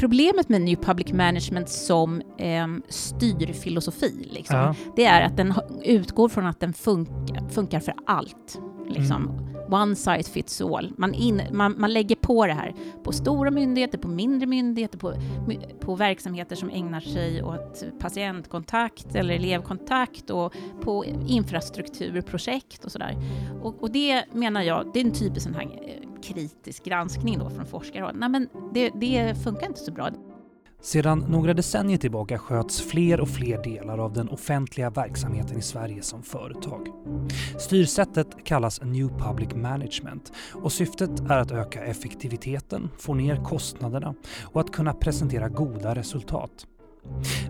problemet med New Public Management som eh, styrfilosofi, liksom, ja. det är att den utgår från att den funkar, funkar för allt. Liksom. Mm. One size fits all. Man, in, man, man lägger på det här på stora myndigheter, på mindre myndigheter, på, på verksamheter som ägnar sig åt patientkontakt eller elevkontakt och på infrastrukturprojekt och sådär. Och, och det menar jag, det är en typisk sån här eh, kritisk granskning då från forskarhåll. Nej, men det, det funkar inte så bra. Sedan några decennier tillbaka sköts fler och fler delar av den offentliga verksamheten i Sverige som företag. Styrsättet kallas New Public Management och syftet är att öka effektiviteten, få ner kostnaderna och att kunna presentera goda resultat.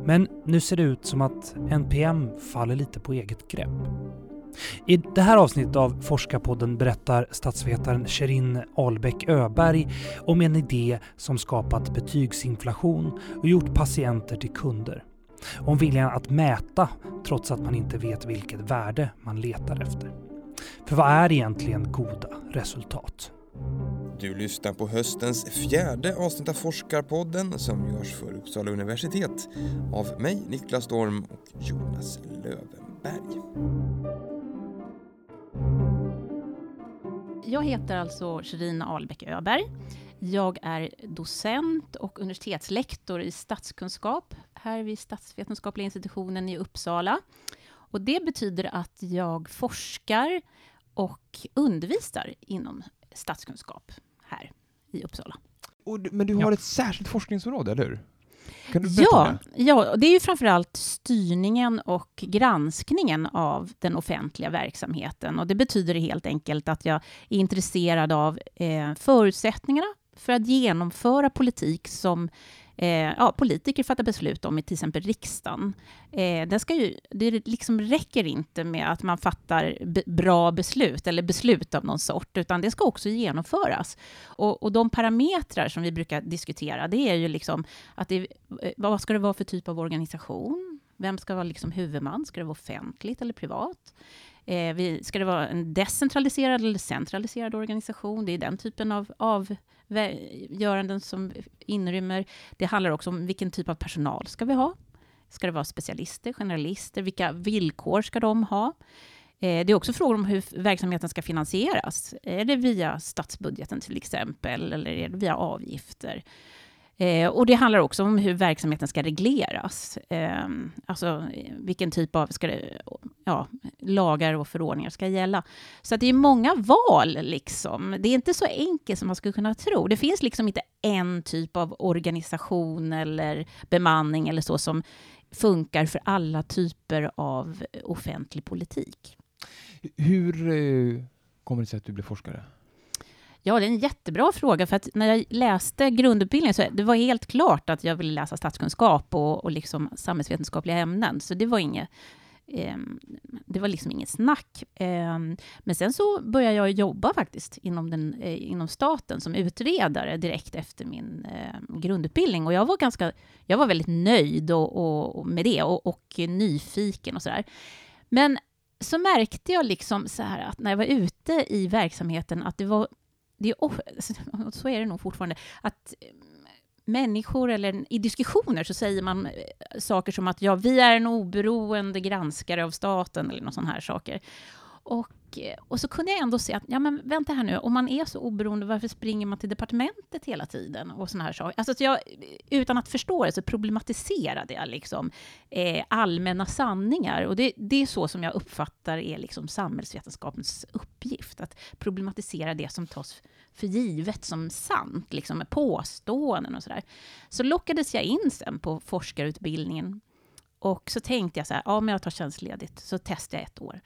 Men nu ser det ut som att NPM faller lite på eget grepp. I det här avsnittet av Forskarpodden berättar statsvetaren Sherin Albeck Öberg om en idé som skapat betygsinflation och gjort patienter till kunder. Om viljan att mäta trots att man inte vet vilket värde man letar efter. För vad är egentligen goda resultat? Du lyssnar på höstens fjärde avsnitt av Forskarpodden som görs för Uppsala universitet av mig, Niklas Storm och Jonas Lövenberg. Jag heter alltså Sherina Albeck Öberg. Jag är docent och universitetslektor i statskunskap här vid Statsvetenskapliga institutionen i Uppsala. Och det betyder att jag forskar och undervisar inom statskunskap här i Uppsala. Och, men du har ja. ett särskilt forskningsområde, eller hur? Kan du ja, det? ja, det är ju framförallt styrningen och granskningen av den offentliga verksamheten. Och det betyder helt enkelt att jag är intresserad av eh, förutsättningarna för att genomföra politik som eh, ja, politiker fattar beslut om i till exempel riksdagen. Eh, det, ska ju, det liksom räcker inte med att man fattar bra beslut eller beslut av någon sort, utan det ska också genomföras. Och, och de parametrar som vi brukar diskutera, det är ju liksom att det, eh, vad ska det vara för typ av organisation? Vem ska vara liksom huvudman? Ska det vara offentligt eller privat? Eh, vi, ska det vara en decentraliserad eller centraliserad organisation? Det är den typen av, av göranden som inrymmer. Det handlar också om vilken typ av personal ska vi ha? Ska det vara specialister, generalister? Vilka villkor ska de ha? Eh, det är också frågor om hur verksamheten ska finansieras. Är det via statsbudgeten till exempel, eller är det via avgifter? Eh, och det handlar också om hur verksamheten ska regleras. Eh, alltså vilken typ av ska det, ja, lagar och förordningar ska gälla. Så det är många val. Liksom. Det är inte så enkelt som man skulle kunna tro. Det finns liksom inte en typ av organisation eller bemanning eller så som funkar för alla typer av offentlig politik. Hur eh, kommer det sig att du blev forskare? Ja, det är en jättebra fråga, för att när jag läste grundutbildningen så det var helt klart att jag ville läsa statskunskap och, och liksom samhällsvetenskapliga ämnen, så det var inget eh, det var liksom inget snack. Eh, men sen så började jag jobba faktiskt inom, den, eh, inom staten som utredare direkt efter min ehm, grundutbildning. Och jag var, ganska, jag var väldigt nöjd och, och med det och, och nyfiken och sådär. Men så märkte jag liksom så här att när jag var ute i verksamheten att det var det är, så är det nog fortfarande, att eh, människor, eller i diskussioner så säger man eh, saker som att ja, vi är en oberoende granskare av staten, eller något sån här saker. Och, eh, och så kunde jag ändå se att, ja men vänta här nu, om man är så oberoende, varför springer man till departementet hela tiden? Och såna här saker. Alltså, så jag, utan att förstå det så problematiserade jag liksom, eh, allmänna sanningar. Och det, det är så som jag uppfattar är liksom samhällsvetenskapens uppgift, att problematisera det som tas för givet som sant, liksom med påståenden och sådär. Så lockades jag in sen på forskarutbildningen. Och så tänkte jag så här, ja men jag tar tjänstledigt, så testar jag ett år.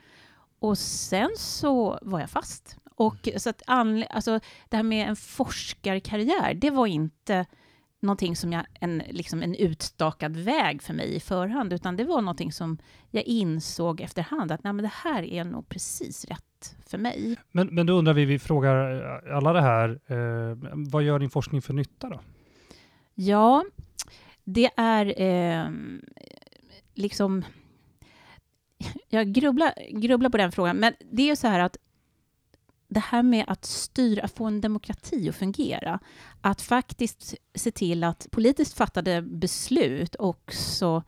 Och sen så var jag fast. Och så att alltså, det här med en forskarkarriär, det var inte någonting som jag, en, liksom en utstakad väg för mig i förhand, utan det var någonting som jag insåg efterhand att nej, men det här är nog precis rätt för mig. Men, men då undrar vi, vi frågar alla det här, eh, vad gör din forskning för nytta då? Ja, det är eh, liksom jag grubblar, grubblar på den frågan, men det är ju så här att det här med att styra, att få en demokrati att fungera, att faktiskt se till att politiskt fattade beslut också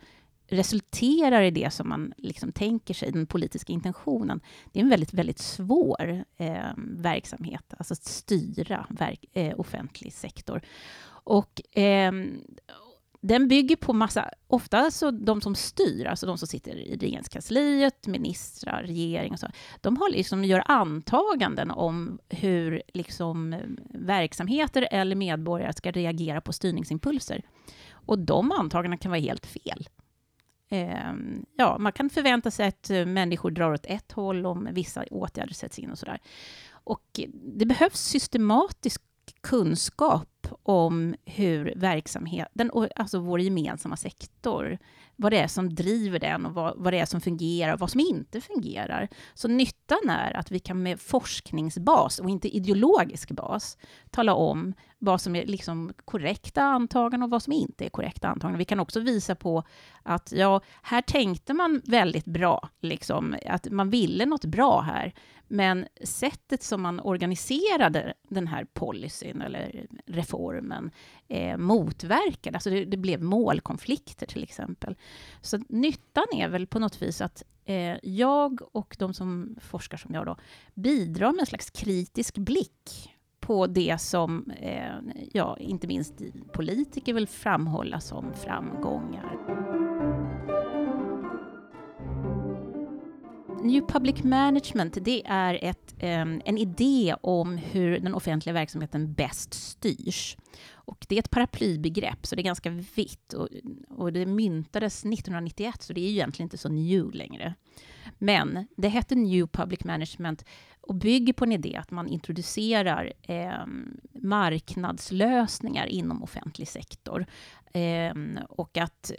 resulterar i det som man liksom tänker sig, den politiska intentionen. Det är en väldigt, väldigt svår eh, verksamhet, alltså att styra verk, eh, offentlig sektor. Och eh, den bygger på massa, ofta så de som styr, alltså de som sitter i regeringskansliet, ministrar, regering och så, de har liksom, gör antaganden om hur liksom, verksamheter eller medborgare ska reagera på styrningsimpulser. Och de antagandena kan vara helt fel. Eh, ja, man kan förvänta sig att eh, människor drar åt ett håll om vissa åtgärder sätts in och sådär. Och det behövs systematisk kunskap om hur verksamheten, alltså vår gemensamma sektor, vad det är som driver den och vad, vad det är som fungerar och vad som inte fungerar. Så nyttan är att vi kan med forskningsbas och inte ideologisk bas tala om vad som är liksom korrekta antaganden och vad som inte är korrekta antaganden. Vi kan också visa på att ja, här tänkte man väldigt bra, liksom, att man ville något bra här, men sättet som man organiserade den här policyn eller reformen eh, motverkade, alltså det, det, blev målkonflikter till exempel. Så nyttan är väl på något vis att eh, jag och de som forskar som jag då bidrar med en slags kritisk blick på det som, eh, ja, inte minst politiker vill framhålla som framgångar. New Public Management, det är ett, um, en idé om hur den offentliga verksamheten bäst styrs. Och det är ett paraplybegrepp, så det är ganska vitt. Och, och det myntades 1991, så det är egentligen inte så new längre. Men det hette New Public Management och bygger på en idé att man introducerar eh, marknadslösningar inom offentlig sektor. Eh, och att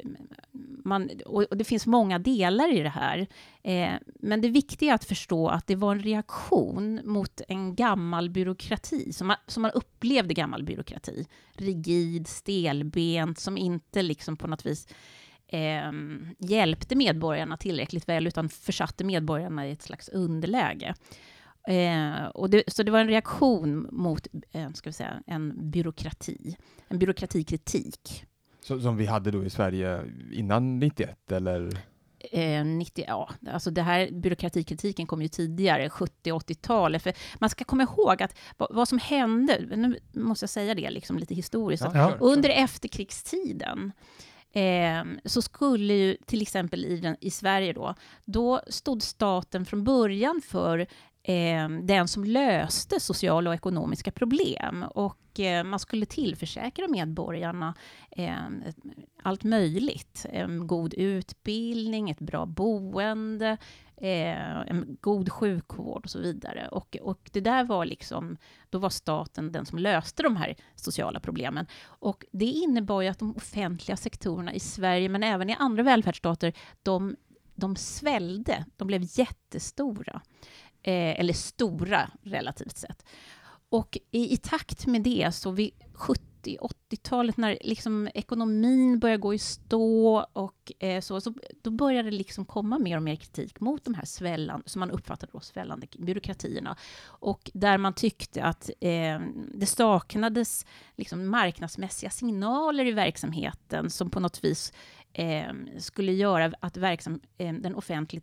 man, och det finns många delar i det här. Eh, men det viktiga är att förstå att det var en reaktion mot en gammal byråkrati, som man, som man upplevde gammal byråkrati. Rigid, stelbent, som inte liksom på något vis eh, hjälpte medborgarna tillräckligt väl, utan försatte medborgarna i ett slags underläge. Eh, och det, så det var en reaktion mot eh, ska vi säga, en byråkrati, en byråkratikritik. Så, som vi hade då i Sverige innan 91, eller? Eh, 90, ja, alltså det här byråkratikritiken kom ju tidigare, 70 80-talet. För man ska komma ihåg att vad, vad, som hände, nu måste jag säga det liksom lite historiskt, ja, under efterkrigstiden eh, så skulle ju till exempel i, den, i Sverige då, då stod staten från början för eh, den som löste sociala och ekonomiska problem. Och eh, man skulle tillförsäkra medborgarna eh, allt möjligt. En god utbildning, ett bra boende, eh, en god sjukvård och så vidare. Och, och det där var liksom, då var staten den som löste de här sociala problemen. Och det innebar ju att de offentliga sektorerna i Sverige, men även i andra välfärdsstater, de de svällde, de blev jättestora eh, eller stora relativt sett. Och i, i takt med det, så vid 70-80-talet, när liksom ekonomin började gå i stå och eh, så, så, då började det liksom komma mer och mer kritik mot de här svällande, som man uppfattade då, svällande byråkratierna. Och där man tyckte att eh, det saknades liksom marknadsmässiga signaler i verksamheten som på något vis eh, skulle göra att verksam, eh, den offentliga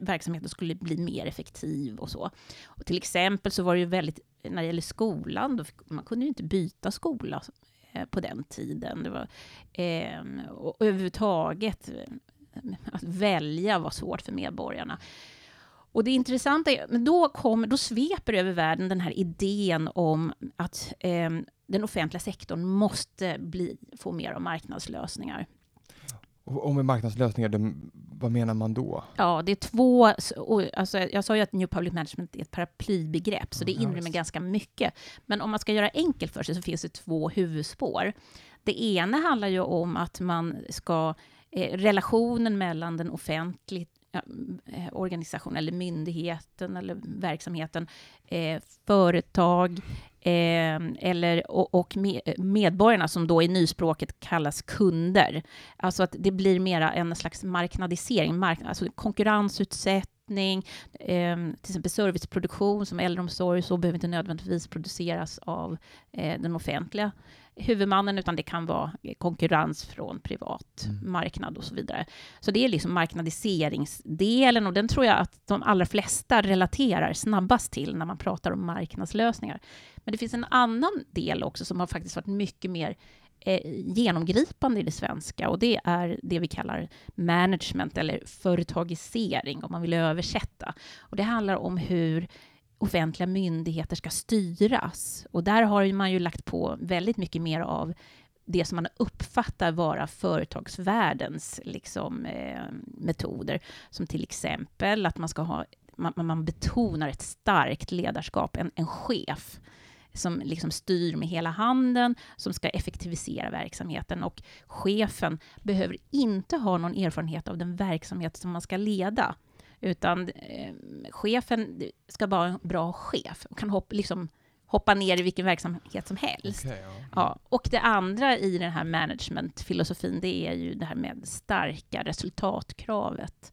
verksamheten skulle bli mer effektiv och så. Och till exempel så var det ju väldigt, när det gäller skolan, då fick, man kunde ju inte byta skola eh, på den tiden. Det var, ehm, och överhuvudtaget, eh, att välja var svårt för medborgarna. Och det intressanta är, men då, kom, då sveper över världen den här idén om att eh, den offentliga sektorn måste bli, få mer av marknadslösningar. Och med marknadslösningar, det, vad menar man då? Ja, det är två... Alltså, jag sa ju att New Public Management är ett paraplybegrepp, så det inrymmer ganska mycket. Men om man ska göra enkelt för sig så finns det två huvudspår. Det ena handlar ju om att man ska... Eh, relationen mellan den offentliga eh, organisationen, eller myndigheten, eller verksamheten, eh, företag, Eh, eller, och, och medborgarna som då i nyspråket kallas kunder. Alltså att det blir mera en slags marknadisering, mark, alltså konkurrensutsätt, omsättning. Eh, till exempel serviceproduktion som äldreomsorg, så behöver inte nödvändigtvis produceras av eh, den offentliga huvudmannen, utan det kan vara konkurrens från privat mm. marknad och så vidare. Så det är liksom marknadiseringsdelen och den tror jag att de allra flesta relaterar snabbast till när man pratar om marknadslösningar. Men det finns en annan del också som har faktiskt varit mycket mer eh, genomgripande i det svenska och det är det vi kallar management eller företagisering om man vill översätta. Och det handlar om hur offentliga myndigheter ska styras. Och där har man ju lagt på väldigt mycket mer av det som man uppfattar vara företagsvärldens liksom, eh, metoder. Som till exempel att man ska ha man, man betonar ett starkt ledarskap, en, en chef som liksom styr med hela handen, som ska effektivisera verksamheten. Och chefen behöver inte ha någon erfarenhet av den verksamhet som man ska leda. Utan eh, chefen ska vara en bra chef och kan hoppa, liksom, hoppa ner i vilken verksamhet som helst. Okay, ja. Ja, och det andra i den här managementfilosofin, det är ju det här med starka resultatkravet.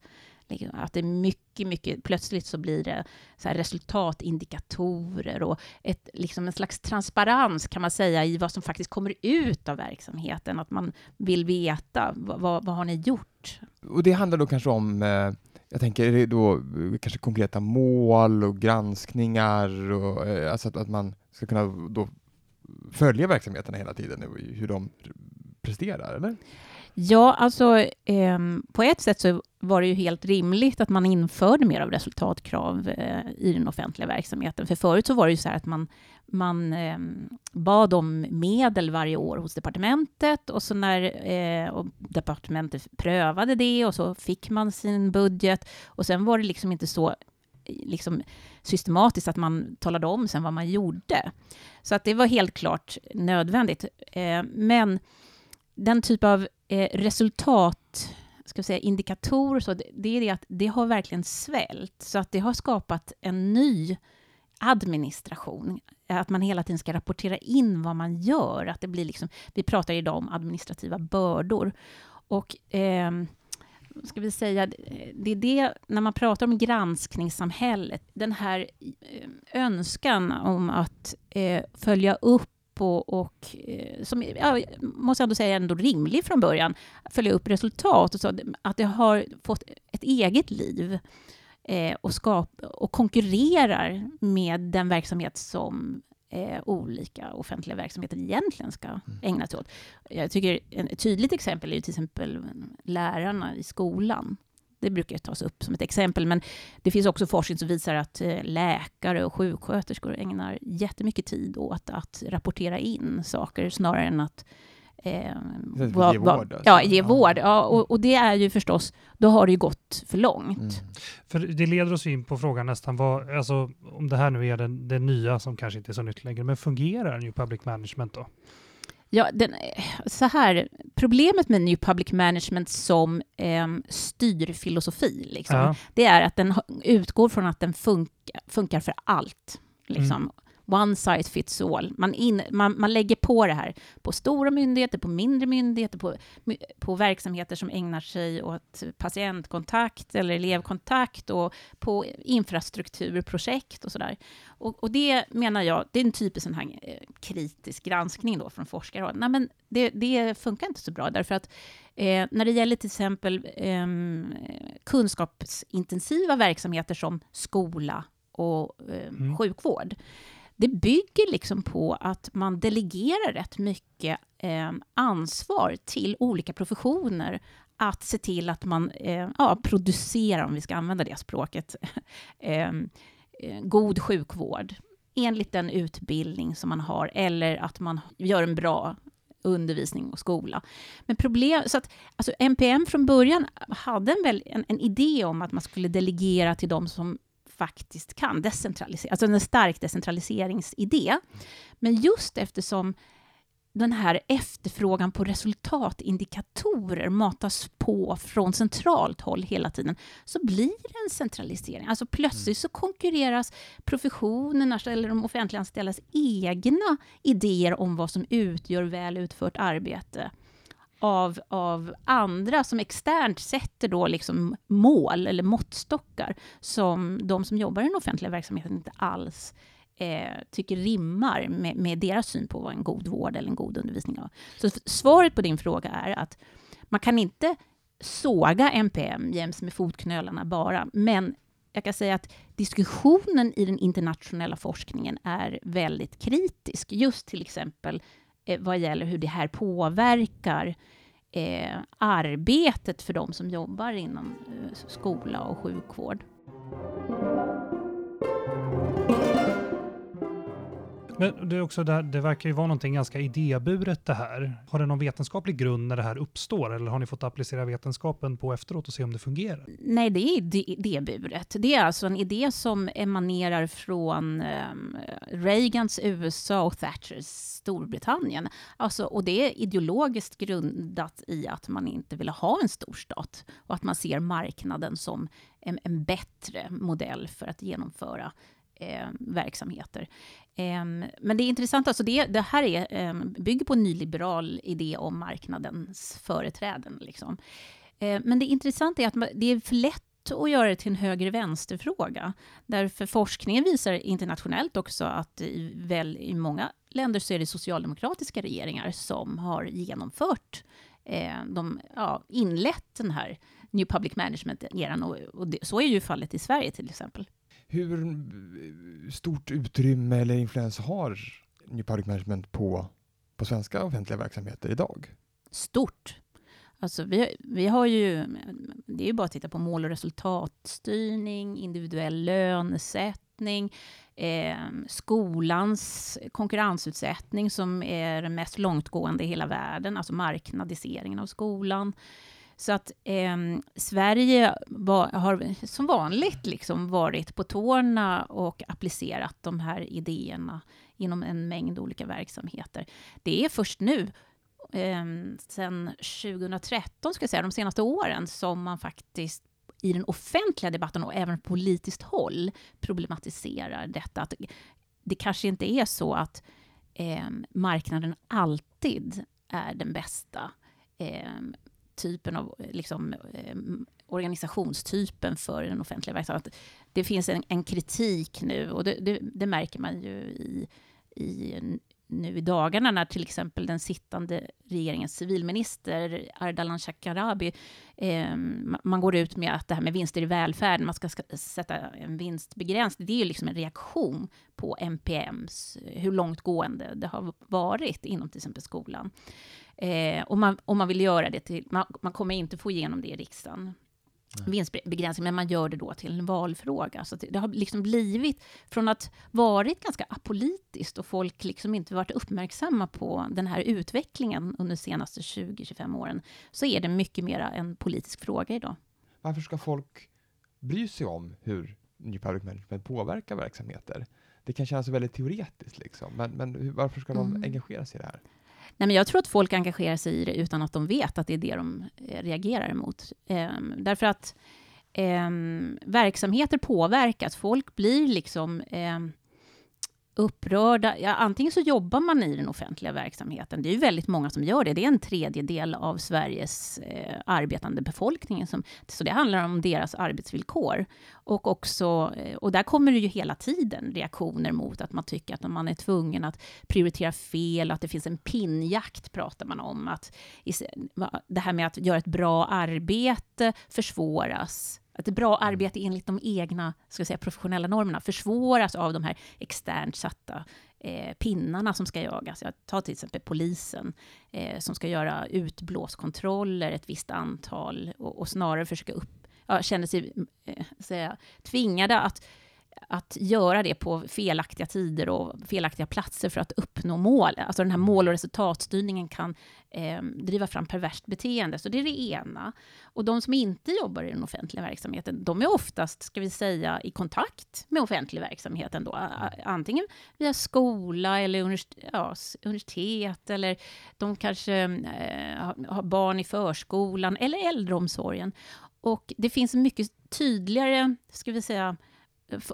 Att det är mycket, mycket, plötsligt så blir det så resultatindikatorer och ett, liksom en slags transparens kan man säga i vad som faktiskt kommer ut av verksamheten. Att man vill veta vad, vad, vad har ni gjort? Och det handlar då kanske om eh jag tänker, är det då kanske konkreta mål och granskningar och eh, alltså att, att man ska kunna då följa verksamheterna hela tiden, hur de presterar, eller? Ja, alltså eh, på ett sätt så var det ju helt rimligt att man införde mer av resultatkrav eh, i den offentliga verksamheten. För förut så var det ju så här att man, man eh, bad om medel varje år hos departementet och så när eh, och departementet prövade det och så fick man sin budget och sen var det liksom inte så liksom systematiskt att man talade om sen vad man gjorde. Så att det var helt klart nödvändigt. Eh, men den typ av eh, resultat ska säga, indikatorer, så det, det är det att det har verkligen svällt, så att det har skapat en ny administration, att man hela tiden ska rapportera in vad man gör. Att det blir liksom, vi pratar idag om administrativa bördor. Och eh, ska vi säga, det är det, när man pratar om granskningssamhället, den här eh, önskan om att eh, följa upp och, och eh, som ja, måste jag ändå säga ändå rimlig från början, följa upp resultat och så, att det har fått ett eget liv eh, och, skap, och konkurrerar med den verksamhet som eh, olika offentliga verksamheter egentligen ska mm. ägna sig åt. Jag tycker ett tydligt exempel är ju till exempel lärarna i skolan. Det brukar tas upp som ett exempel, men det finns också forskning som visar att eh, läkare och sjuksköterskor ägnar jättemycket tid åt att rapportera in saker snarare än att Eh, va, ge vård? Alltså. Ja, ge ja. vård. Ja, och, och, det är ju förstås, då har det ju gått för långt. Mm. För det leder oss in på frågan nästan, vad, alltså, om det här nu är det, det nya som kanske inte är så nytt längre, men fungerar New Public Management då? Ja, den, så här, problemet med New Public Management som eh, styrfilosofi, liksom, ja. det är att den utgår från att den funkar, funkar för allt. Liksom. Mm one size fits all. Man, in, man, man lägger på det här på stora myndigheter, på mindre myndigheter, på, på verksamheter som ägnar sig åt patientkontakt eller elevkontakt och på infrastrukturprojekt och sådär. Och, och det menar jag, det är en typisk sån här eh, kritisk granskning då från forskare. Nej, men det, det funkar inte så bra därför att eh, när det gäller till exempel eh, kunskapsintensiva verksamheter som skola och eh, mm. sjukvård, det bygger liksom på att man delegerar rätt mycket eh, ansvar till olika professioner att se till att man eh, ja, producerar, om vi ska använda det språket, ehm, eh, god sjukvård enligt den utbildning som man har, eller att man gör en bra undervisning och skola. Men problem, så att, alltså NPM från början hade en, väl, en, en idé om att man skulle delegera till de som faktiskt kan decentralisera, alltså en stark decentraliseringsidé. Men just eftersom den här efterfrågan på resultatindikatorer matas på från centralt håll hela tiden, så blir det en centralisering. Alltså plötsligt så konkurreras professionernas eller de offentliganställdas egna idéer om vad som utgör väl utfört arbete av, av andra som externt sätter då liksom mål eller måttstockar som de som jobbar i den offentliga verksamheten inte alls eh, tycker rimmar med, med, deras syn på vad en god vård eller en god undervisning är. Så svaret på din fråga är att man kan inte såga NPM jäms med fotknölarna bara, men jag kan säga att diskussionen i den internationella forskningen är väldigt kritisk, just till exempel eh, vad gäller hur det här påverkar eh, arbetet för de som jobbar inom eh, skola och sjukvård. Men det, är också där, det verkar ju vara någonting ganska idéburet det här. Har det någon vetenskaplig grund när det här uppstår eller har ni fått applicera vetenskapen på efteråt och se om det fungerar? Nej, det är idéburet. Det är alltså en idé som emanerar från um, Reagans USA och Thatchers Storbritannien. Alltså, och det är ideologiskt grundat i att man inte vill ha en storstat och att man ser marknaden som en, en bättre modell för att genomföra eh, verksamheter. Ehm, men det är intressant, alltså det, det här är, ehm, bygger på en nyliberal idé om marknadens företräden. Liksom. Ehm, men det intressanta är att det är för lätt att göra det till en höger-vänster-fråga. Därför forskningen visar internationellt också att i, väl, i många länder så är det socialdemokratiska regeringar som har genomfört eh, de, ja, inlett den här New Public Management-eran och, och det, så är ju fallet i Sverige till exempel. Hur stort utrymme eller influens har New Public Management på, på svenska offentliga verksamheter idag? Stort. Alltså vi, vi har ju, det är ju bara att titta på mål och resultatstyrning, individuell lönesättning, eh, skolans konkurrensutsättning som är den mest långtgående i hela världen, alltså marknadiseringen av skolan. Så att eh, Sverige var, har som vanligt liksom varit på tårna och applicerat de här idéerna inom en mängd olika verksamheter. Det är först nu, eh, sen 2013, ska jag säga, de senaste åren, som man faktiskt i den offentliga debatten och även på politiskt håll problematiserar detta. Att det kanske inte är så att eh, marknaden alltid är den bästa eh, typen av liksom, eh, organisationstypen för den offentliga verksamheten. Det finns en, en kritik nu och det, det, det, märker man ju i, i nu i dagarna när till exempel den sittande regeringens civilminister Ardalan Shekarabi, eh, man går ut med att det här med vinster i välfärden, man ska, ska sätta en vinstbegränsning, det är ju liksom en reaktion på NPMs, eh, hur långtgående det har varit inom till exempel skolan. Eh, och man, och man vill göra det till, man, man kommer inte få igenom det i riksdagen, vinstbegränsning, men man gör det då till en valfråga. Så det har liksom blivit, från att varit ganska apolitiskt och folk liksom inte varit uppmärksamma på den här utvecklingen under de senaste 20-25 åren, så är det mycket mer en politisk fråga idag. Varför ska folk bry sig om hur New Public Management påverkar verksamheter? Det kan kännas väldigt teoretiskt, liksom. men, men varför ska de mm. engagera sig i det här? Nej, men jag tror att folk engagerar sig i det utan att de vet att det är det de eh, reagerar emot. Ehm, därför att ehm, verksamheter påverkas. Folk blir liksom ehm, upprörda. Ja, antingen så jobbar man i den offentliga verksamheten. Det är ju väldigt många som gör det. Det är en tredjedel av Sveriges eh, arbetande befolkning. Som, så det handlar om deras arbetsvillkor. Och, också, eh, och där kommer det ju hela tiden reaktioner mot att man tycker att man är tvungen att prioritera fel, att det finns en pinnjakt, pratar man om. Att det här med att göra ett bra arbete försvåras att bra mm. arbete enligt de egna ska säga, professionella normerna försvåras av de här externt satta eh, pinnarna som ska jagas. Jag tar till exempel polisen eh, som ska göra utblåskontroller ett visst antal och, och snarare försöka upp, ja, känner sig eh, säga, tvingade att att göra det på felaktiga tider och felaktiga platser för att uppnå mål. Alltså den här mm. mål och resultatstyrningen kan eh, driva fram perverst beteende. Så det är det ena. Och de som inte jobbar i den offentliga verksamheten, de är oftast, ska vi säga, i kontakt med offentlig verksamhet ändå. Antingen via skola eller universitet, eller de kanske eh, har barn i förskolan eller äldreomsorgen. Och det finns mycket tydligare, ska vi säga,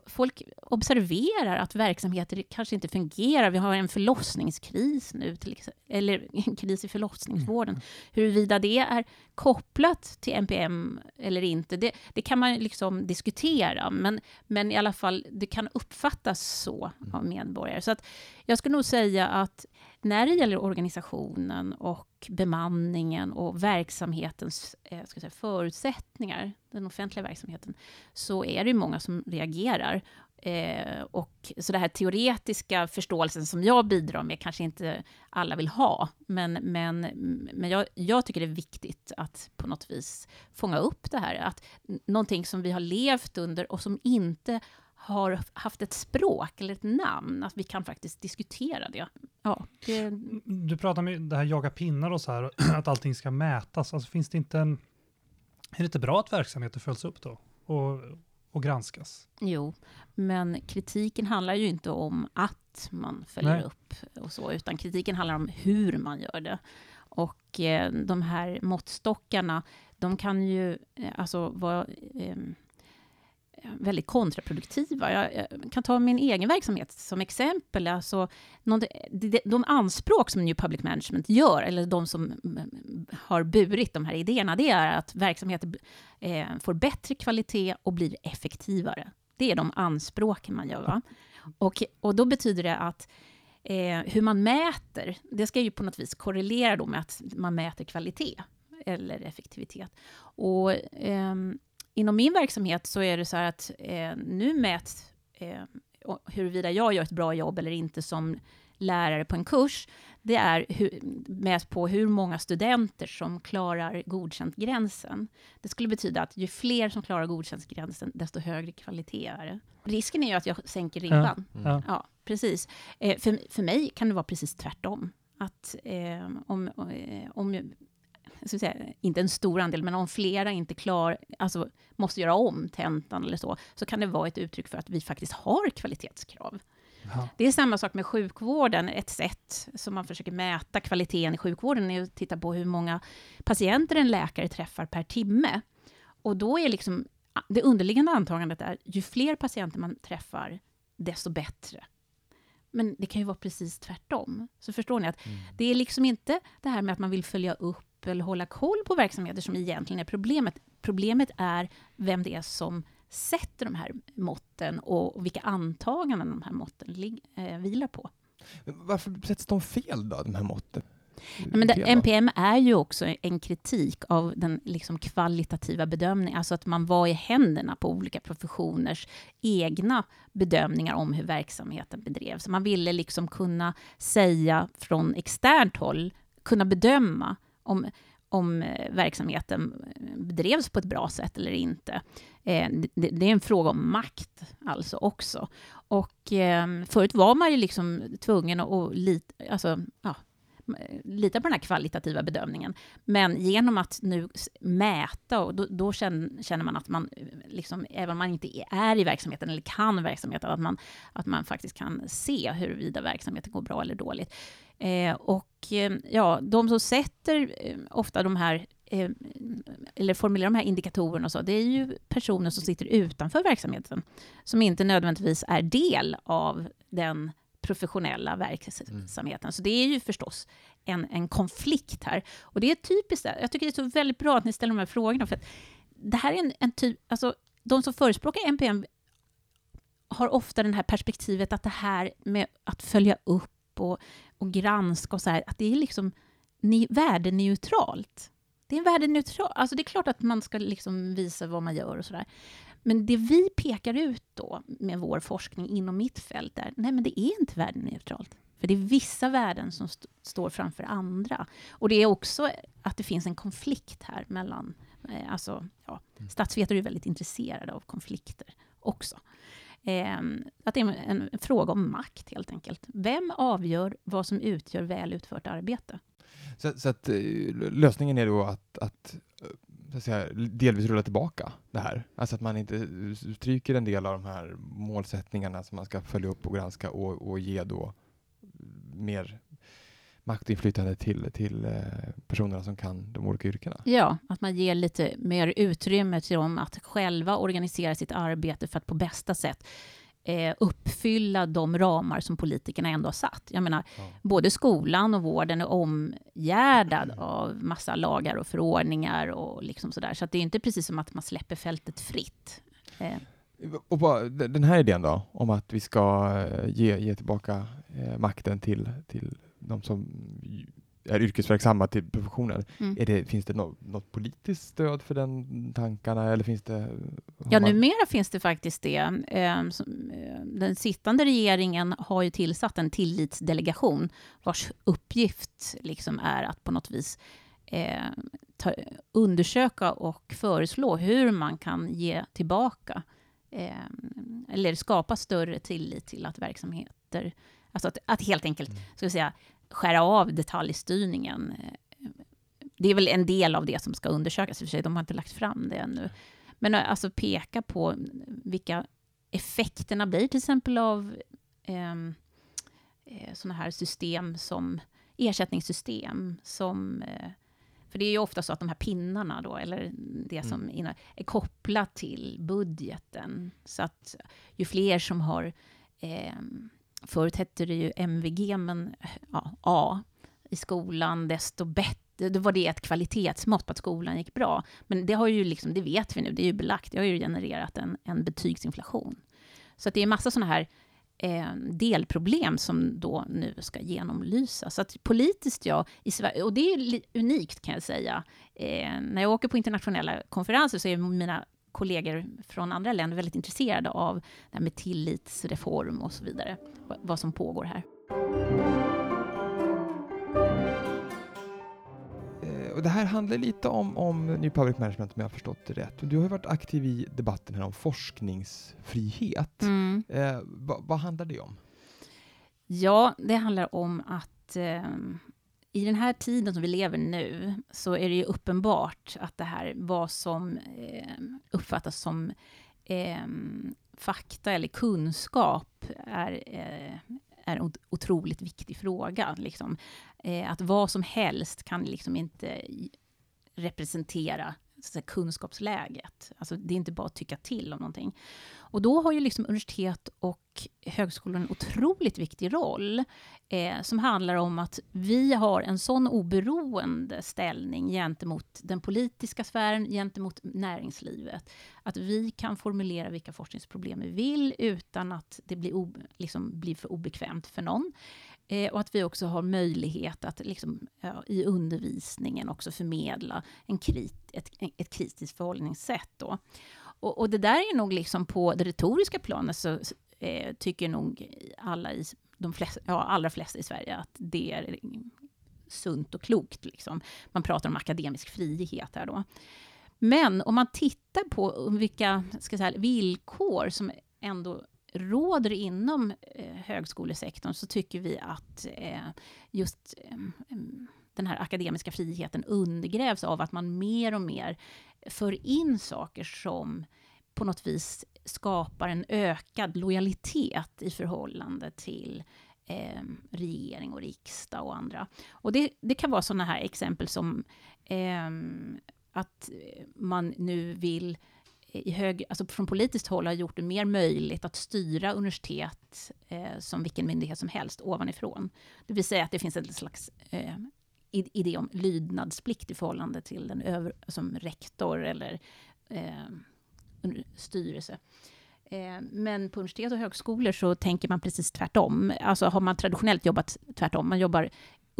folk observerar att verksamheter kanske inte fungerar. Vi har en förlossningskris nu, till exempel, eller en kris i förlossningsvården. Mm. Huruvida det är kopplat till NPM eller inte, det, det kan man liksom diskutera. Men, men i alla fall, det kan uppfattas så av medborgare. Så att jag skulle nog säga att när det gäller organisationen och bemanningen och verksamhetens eh, ska säga, förutsättningar, den offentliga verksamheten, så är det många som reagerar. Eh, och så den här teoretiska förståelsen som jag bidrar med kanske inte alla vill ha, men, men, men jag, jag tycker det är viktigt att på något vis fånga upp det här, att någonting som vi har levt under och som inte har haft ett språk eller ett namn, att vi kan faktiskt diskutera det. Ja, det... Du pratar om det här jaga pinnar och så här, att allting ska mätas. Alltså finns det inte en... Är det inte bra att verksamheter följs upp då? Och, och granskas? Jo, men kritiken handlar ju inte om att man följer Nej. upp och så, utan kritiken handlar om hur man gör det. Och eh, de här måttstockarna, de kan ju eh, alltså vara eh, Eh, väldigt kontraproduktiva. Jag, kan ta min egen verksamhet som exempel. Alltså, någon, de, de anspråk som New Public Management gör, eller de som mm, mm, mm, har burit de här idéerna, det är att verksamheter eh, får bättre kvalitet och blir effektivare. Det är de anspråken man gör. Va? Och, och då betyder det att eh, hur man mäter, det ska ju på något vis korrelera då med att man mäter kvalitet eller effektivitet. Och eh, inom min verksamhet så är det så här att eh, nu mäts eh, huruvida jag gör ett bra jobb eller inte som lärare på en kurs, det är hur, mäts på hur många studenter som klarar godkänt-gränsen. Det skulle betyda att ju fler som klarar godkänt-gränsen, desto högre kvalitet är det. Risken är ju att jag sänker ribban. Ja, ja. ja precis. Eh, för, för mig kan det vara precis tvärtom. Att eh, om, eh, om säga, inte en stor andel, men om flera inte klar, alltså måste göra om tentan eller så, så kan det vara ett uttryck för att vi faktiskt har kvalitetskrav. Ja. Det är samma sak med sjukvården. Ett sätt som man försöker mäta kvaliteten i sjukvården är att titta på hur många patienter en läkare träffar per timme. Och då är liksom det underliggande antagandet är ju fler patienter man träffar, desto bättre. Men det kan ju vara precis tvärtom. Så förstår ni att mm. det är liksom inte det här med att man vill följa upp eller hålla koll på verksamheter som egentligen är problemet. Problemet är vem det är som sätter de här måtten och vilka antaganden de här måtten eh, vilar på. Varför sätts de fel då, de här måtten? Men det, NPM är ju också en kritik av den liksom kvalitativa bedömningen, alltså att man var i händerna på olika professioners egna bedömningar om hur verksamheten bedrevs. Man ville liksom kunna säga från externt håll, kunna bedöma om, om eh, verksamheten bedrevs på ett bra sätt eller inte. Eh, det, är en fråga om makt alltså också. Och ehm, förut var man ju liksom tvungen att lita, alltså, ja, lita på den här kvalitativa bedömningen. Men genom att nu mäta, och då, då känner, man att man, eh, liksom, även om man inte är i verksamheten eller kan verksamheten, att man, att man faktiskt kan se huruvida verksamheten går bra eller dåligt. Eh, och eh, ja, de som sätter eh, ofta de här eh, eller formulerar de här indikatorerna och så, det är ju personer som sitter utanför verksamheten, som inte nödvändigtvis är del av den professionella verksamheten. Mm. Så det är ju förstås en, en konflikt här. Och det är typiskt, jag tycker det är så väldigt bra att ni ställer de här frågorna, för att det här är en, en typ, alltså de som förespråkar NPM har ofta det här perspektivet att det här med att följa upp och, och granska och så här, att det är liksom ni, värdeneutralt. Det är värdeneutralt. Alltså det är klart att man ska liksom visa vad man gör och sådär. Men det vi pekar ut då med vår forskning inom mitt fält är, nej men det är inte värdeneutralt. För det är vissa värden som st står framför andra. Och det är också att det finns en konflikt här mellan, eh, alltså, ja, mm. statsvetare är väldigt intresserade av konflikter också. Eh, att det är en, en fråga om makt helt enkelt. Vem avgör vad som utgör väl utfört arbete? Så, så att, eh, lösningen är då att, att så att säga, delvis rulla tillbaka det här. Alltså att man inte stryker en del av de här målsättningarna som man ska följa upp och granska och, och ge då mer makt och inflytande till, till eh, personerna som kan de olika yrkena. Ja, att man ger lite mer utrymme till dem att själva organisera sitt arbete för att på bästa sätt eh, uppfylla de ramar som politikerna ändå har satt. Jag menar, ja. både skolan och vården är omgärdad av massa lagar och förordningar och liksom sådär. Så det är inte precis som att man släpper fältet fritt. Eh. Och den här idén då, om att vi ska eh, ge, ge tillbaka eh, makten till, till de som är yrkesverksamma till professionen. Mm. Är det, finns det något, något, politiskt stöd för den tankarna? Eller finns det, ja, man... numera finns det faktiskt det. Ehm, eh, den sittande regeringen har ju tillsatt en tillitsdelegation vars uppgift liksom är att på något vis eh, ta, undersöka och föreslå hur man kan ge tillbaka eh, eller skapa större tillit till att verksamheter Alltså att, att helt enkelt mm. ska vi säga, skära av detaljstyrningen. Det är väl en del av det som ska undersökas i och för sig, de har inte lagt fram det ännu. Men alltså peka på vilka effekterna blir till exempel av ehm, eh, sådana här system som ersättningssystem som eh, för det är ju ofta så att de här pinnarna då, eller det som mm. är kopplat till budgeten. Så att ju fler som har eh, förut hette det ju MVG, men ja, A i skolan, desto bättre. Då var det ett kvalitetsmått på att skolan gick bra. Men det har ju liksom, det vet vi nu, det är ju belagt, det har ju genererat en, en betygsinflation. Så att det är massa sådana här eh, delproblem som då nu ska genomlysas. Så att politiskt, ja, i Sverige, och det är unikt kan jag säga. Eh, när jag åker på internationella konferenser så är mina kollegor från andra länder väldigt intresserade av det här med tillitsreform och så vidare, vad som pågår här. Eh, och det här handlar lite om, om New Public Management om jag har förstått det rätt. Du har ju varit aktiv i debatten här om forskningsfrihet. Mm. Eh, vad, vad handlar det om? Ja, det handlar om att eh, i den här tiden som vi lever nu, så är det ju uppenbart att det här, vad som eh, uppfattas som eh, fakta eller kunskap, är, eh, är en otroligt viktig fråga. Liksom. Eh, att vad som helst kan liksom inte representera så kunskapsläget. Alltså, det är inte bara att tycka till om någonting. Och då har ju liksom universitet och högskolor en otroligt viktig roll, eh, som handlar om att vi har en sån oberoende ställning gentemot den politiska sfären, gentemot näringslivet, att vi kan formulera vilka forskningsproblem vi vill, utan att det blir, liksom, blir för obekvämt för någon. Eh, och att vi också har möjlighet att liksom, ja, i undervisningen också förmedla en krit, ett, ett kritiskt förhållningssätt. Då. Och, och, det där är nog liksom på det retoriska planet så eh, tycker nog alla i, de flesta, ja, allra flesta i Sverige att det är sunt och klokt. Liksom. Man pratar om akademisk frihet här då. Men om man tittar på vilka ska säga, villkor som ändå råder inom eh, högskolesektorn så tycker vi att eh, just eh, den här akademiska friheten undergrävs av att man mer och mer för in saker som på något vis skapar en ökad lojalitet i förhållande till eh, regering och riksdag och andra. Och det, det kan vara sådana här exempel som eh, att man nu vill i hög, alltså från politiskt håll har gjort det mer möjligt att styra universitet eh, som vilken myndighet som helst ovanifrån. Det vill säga att det finns en slags eh, idé om lydnadsplikt i förhållande till den över, som rektor eller eh, styrelse. Eh, men på universitet och högskolor så tänker man precis tvärtom. Alltså har man traditionellt jobbat tvärtom. Man jobbar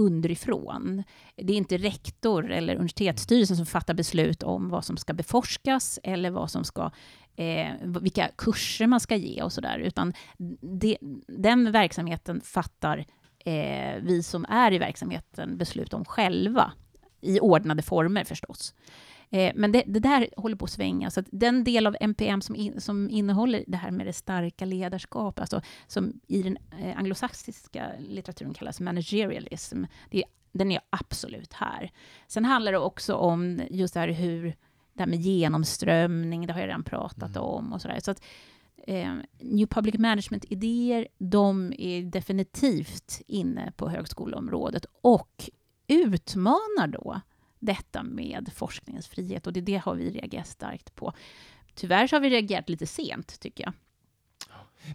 underifrån. Det är inte rektor eller universitetsstyrelsen som fattar beslut om vad som ska beforskas eller vad som ska, eh, vilka kurser man ska ge och sådär, utan det, den verksamheten fattar eh, vi som är i verksamheten beslut om själva, i ordnade former förstås. Eh, men det, det, där håller på att svänga. Så att den del av NPM som, in, som innehåller det här med det starka ledarskapet, alltså som i den eh, anglosaxiska litteraturen kallas managerialism, det, den är absolut här. Sen handlar det också om just det här hur det här med genomströmning, det har jag redan pratat mm. om och sådär. Så att eh, New Public Management-idéer, de är definitivt inne på högskoleområdet och utmanar då detta med forskningens frihet och det, det har vi reagerat starkt på. Tyvärr så har vi reagerat lite sent, tycker jag.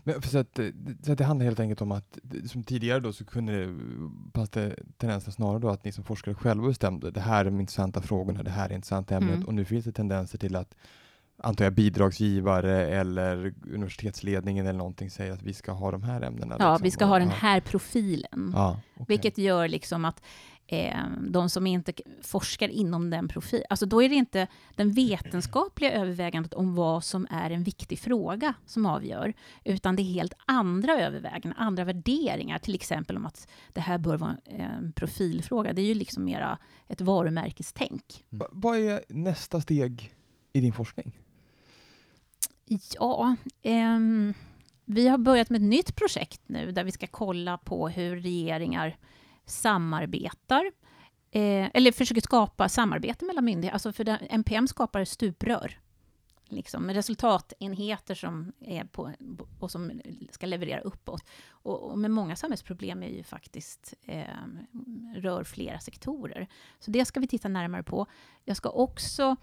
Men så, att, så att det handlar helt enkelt om att, som tidigare då, så kunde det, fanns det tendenser snarare då att ni som forskare själva bestämde, det här är de intressanta frågorna, det här är intressanta ämnet, Mm. och nu finns det tendenser till att antar jag bidragsgivare eller universitetsledningen eller någonting säger att vi ska ha de här ämnena. Ja, liksom. vi ska ha den här profilen. Ja, okej. Vilket gör liksom att eh, de som inte forskar inom den profil, alltså då är det inte den vetenskapliga övervägandet om vad som är en viktig fråga som avgör, utan det är helt andra överväganden, andra värderingar, till exempel om att det här bör vara en profilfråga. Det är ju liksom mera ett varumärkestänk. Va- Vad är nästa steg i din forskning? Ja, ehm, vi har börjat med ett nytt projekt nu där vi ska kolla på hur regeringar samarbetar eh, eller försöker skapa samarbete mellan myndigheter. Alltså för den, NPM skapar stuprör liksom, med resultatenheter som är på, och som ska leverera uppåt. Och, och med många samhällsproblem är ju faktiskt eh, rör flera sektorer. Så det ska vi titta närmare på. Jag ska också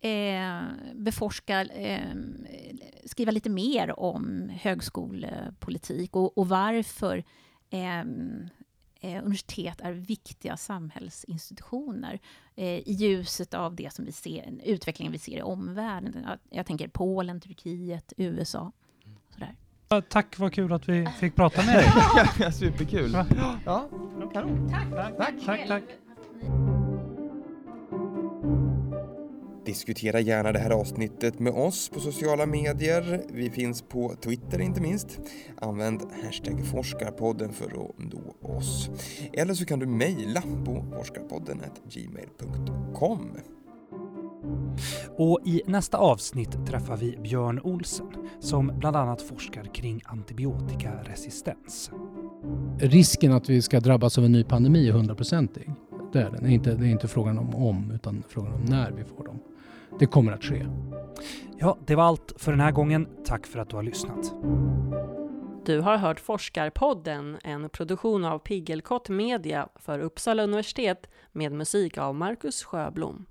eh, beforska, eh, skriva lite mer om högskolepolitik och, och varför ehm, eh, universitet är viktiga samhällsinstitutioner eh, i ljuset av det som vi ser, utvecklingen vi ser i omvärlden. Jag, jag tänker Polen, Turkiet, USA. Sådär. Ja, Tack, vad kul att vi fick prata med dig. Ja, Superkul! Ja, kanon! Tack, tack, tack. Diskutera gärna det här avsnittet med oss på sociala medier. Vi finns på Twitter inte minst. Använd hashtag forskarpodden för att nå oss. Eller så kan du mejla på forskarpodden gmail.com. Och i nästa avsnitt träffar vi Björn Olsen som bland annat forskar kring antibiotikaresistens. risken att vi ska drabbas av en ny pandemi är hundraprocentig. Det är den. Det är inte, det är inte frågan om om, utan frågan om när vi får dem. Det kommer att ske. Ja, det var allt för den här gången. Tack för att du har lyssnat. Du har hört Forskarpodden, en produktion av Piggelkott Media för Uppsala universitet med musik av Marcus Sjöblom.